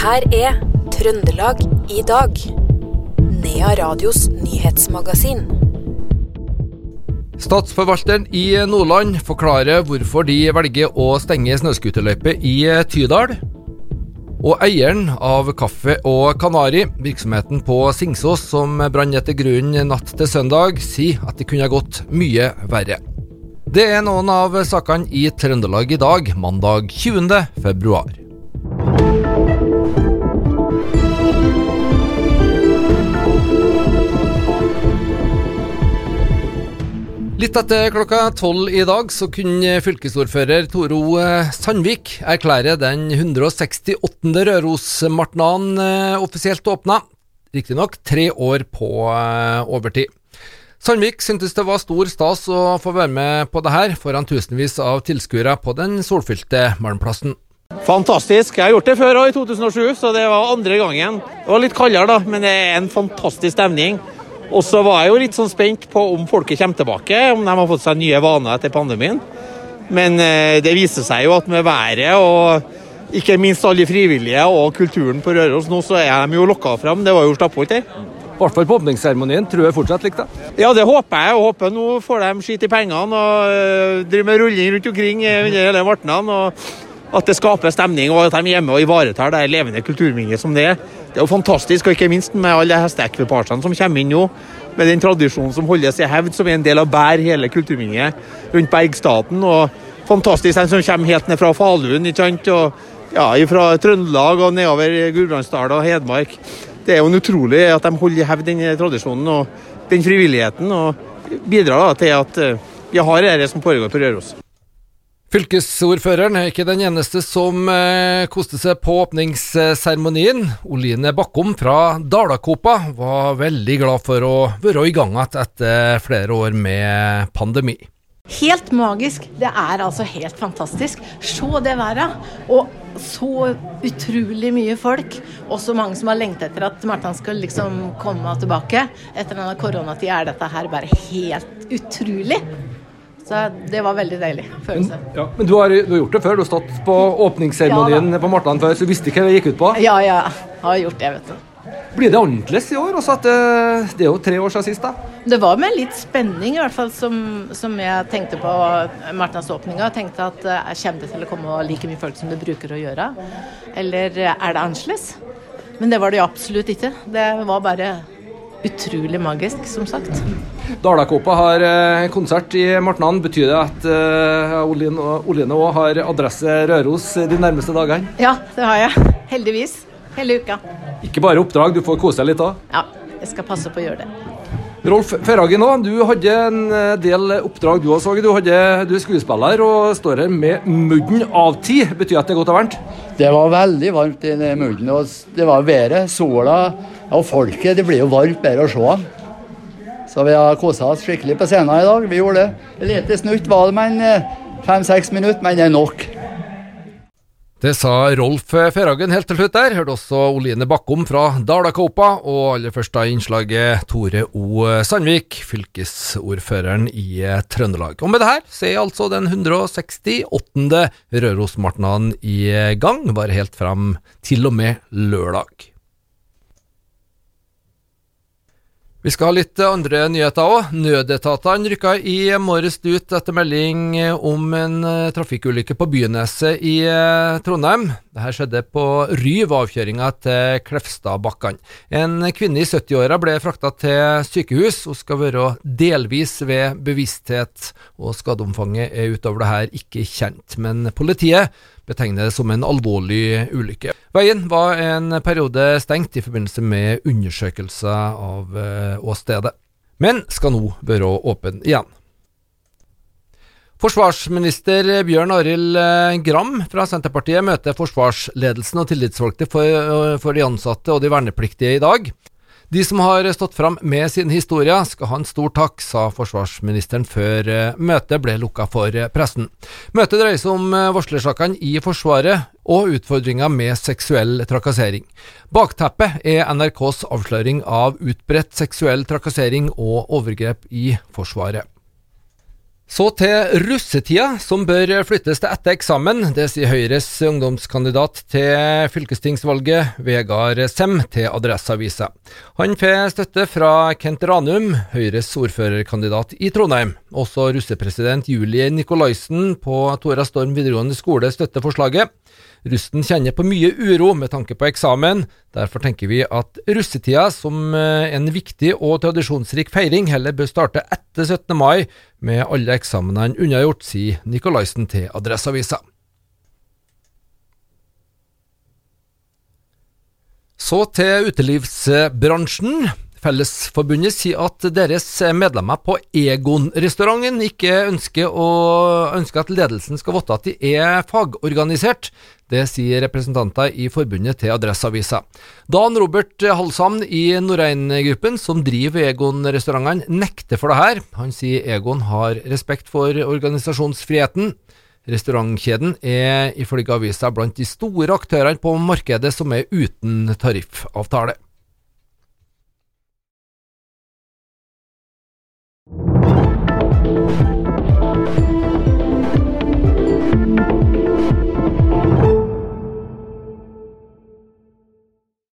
her er Trøndelag i dag. Nea Radios nyhetsmagasin. Statsforvalteren i Nordland forklarer hvorfor de velger å stenge snøscooterløype i Tydal. Og eieren av Kaffe og Kanari, virksomheten på Singsås som brant etter grunnen natt til søndag, sier at det kunne ha gått mye verre. Det er noen av sakene i Trøndelag i dag, mandag 20. februar. Litt etter klokka tolv i dag så kunne fylkesordfører Toro eh, Sandvik erklære den 168. Rørosmartnan eh, offisielt åpna. Riktignok tre år på eh, overtid. Sandvik syntes det var stor stas å få være med på det her foran tusenvis av tilskuere på den solfylte Malmplassen. Fantastisk. Jeg har gjort det før òg, i 2007, så det var andre gangen. Det var litt kaldere, da, men det er en fantastisk stemning. Og så var jeg jo litt sånn spent på om folket kommer tilbake, om de har fått seg nye vaner etter pandemien. Men eh, det viser seg jo at med været og ikke minst alle frivillige og kulturen på Røros nå, så er de jo lokka fram. Det var jo stappfullt her. I hvert fall på åpningsseremonien. Tror jeg fortsatt likte det? Ja, det håper jeg. og håper nå får de skitt i pengene og uh, driver med rulling rundt omkring under hele vartnene. og At det skaper stemning, og at de er hjemme og ivaretar det levende kulturminnet som det er. Det er jo fantastisk, og ikke minst med alle hesteekvipasjene som kommer inn nå. Med den tradisjonen som holdes i hevd, som er en del av bær hele kulturminnet rundt Bergstaten. og Fantastisk de som kommer helt ned fra Falun ikke sant? og ja, fra Trøndelag og nedover Gudbrandsdalen og Hedmark. Det er jo utrolig at de holder i hevd den tradisjonen og den frivilligheten, og bidrar da til at eh, vi har det som foregår på Røros. Fylkesordføreren er ikke den eneste som eh, koste seg på åpningsseremonien. Oline Bakkom fra Dalakopa var veldig glad for å være i gang igjen etter flere år med pandemi. Helt magisk. Det er altså helt fantastisk. Se det været. Og så utrolig mye folk. Og så mange som har lengtet etter at Martan skal liksom komme tilbake. Etter denne koronatida er dette her bare helt utrolig. Så det var veldig deilig følelse. Men, ja, men du, har, du, har, gjort det før? Du har stått på åpningsseremonien ja, på Martland før, så du visste ikke hva det gikk ut på? Ja, ja. Jeg har gjort det, vet du. Blir det annerledes i år? Også at det, eh, det er jo tre år siden sist, da. Det var med litt spenning, i hvert fall, som, som jeg tenkte på Martlandsåpninga. Jeg tenkte at jeg eh, kommer det til å komme like mye folk som det bruker å gjøre? Eller er det annerledes? Men det var det absolutt ikke. Det var bare utrolig magisk, som sagt. Dalakåpa har eh, konsert i Martnan. Betyr det at uh, Oline òg har adresse Røros de nærmeste dagene? Ja, det har jeg. Heldigvis. Hele uka. Ikke bare oppdrag, du får kose deg litt òg? Ja, jeg skal passe på å gjøre det. Rolf Ferhagen òg, du hadde en eh, del oppdrag du også. Du, du er skuespiller og står her med mudden av tid. Betyr at det er godt og varmt? Det var veldig varmt i mudden. og Det var været, sola og folket. Det blir jo varmt bare å se. Så vi har kosa oss skikkelig på scenen i dag. Vi gjorde det. Lite snutt var det, men eh, fem-seks minutter, men det er nok. Det sa Rolf Ferhagen helt til slutt der. Hørte også Oline Bakkom fra Dalakåpa, og aller først da innslaget Tore O. Sandvik, fylkesordføreren i Trøndelag. Og med det her så er altså den 168. Rørosmartnan i gang, bare helt fram til og med lørdag. Vi skal ha litt andre nyheter òg. Nødetatene rykka i morges ut etter melding om en eh, trafikkulykke på Byneset i eh, Trondheim. Dette skjedde på Ryv, avkjøringa til Klefstadbakkene. En kvinne i 70-åra ble frakta til sykehus. Hun skal være delvis ved bevissthet, og skadeomfanget er utover det her ikke kjent. Men politiet betegner det som en alvorlig ulykke. Veien var en periode stengt i forbindelse med undersøkelser av eh, åstedet, men skal nå være åpen igjen. Forsvarsminister Bjørn Arild eh, Gram fra Senterpartiet møter forsvarsledelsen og tillitsvalgte for, eh, for de ansatte og de vernepliktige i dag. De som har stått fram med sin historie, skal ha en stor takk, sa forsvarsministeren før eh, møtet ble lukka for eh, pressen. Møtet dreier seg om eh, varslersakene i Forsvaret og utfordringer med seksuell trakassering. Bakteppet er NRKs avsløring av utbredt seksuell trakassering og overgrep i Forsvaret. Så til russetida, som bør flyttes til etter eksamen. Det sier Høyres ungdomskandidat til fylkestingsvalget, Vegard Sem, til Adresseavisa. Han får støtte fra Kent Ranum, Høyres ordførerkandidat i Trondheim. Også russepresident Julie Nikolaisen på Tora Storm videregående skole støtter forslaget. Rusten kjenner på mye uro med tanke på eksamen. Derfor tenker vi at russetida, som eh, en viktig og tradisjonsrik feiring, heller bør starte etter 17. mai, med alle eksamenene unnagjort, sier Nikolaisen til Adresseavisa. Så til utelivsbransjen. Fellesforbundet sier at deres medlemmer på Egon-restauranten ikke ønsker, å, ønsker, at ledelsen skal vite at de er fagorganisert. Det sier representanter i forbundet til Adresseavisa. Dan Robert Halshamn i Norrein-gruppen, som driver Egon-restaurantene, nekter for det her. Han sier Egon har respekt for organisasjonsfriheten. Restaurantkjeden er ifølge avisa blant de store aktørene på markedet som er uten tariffavtale.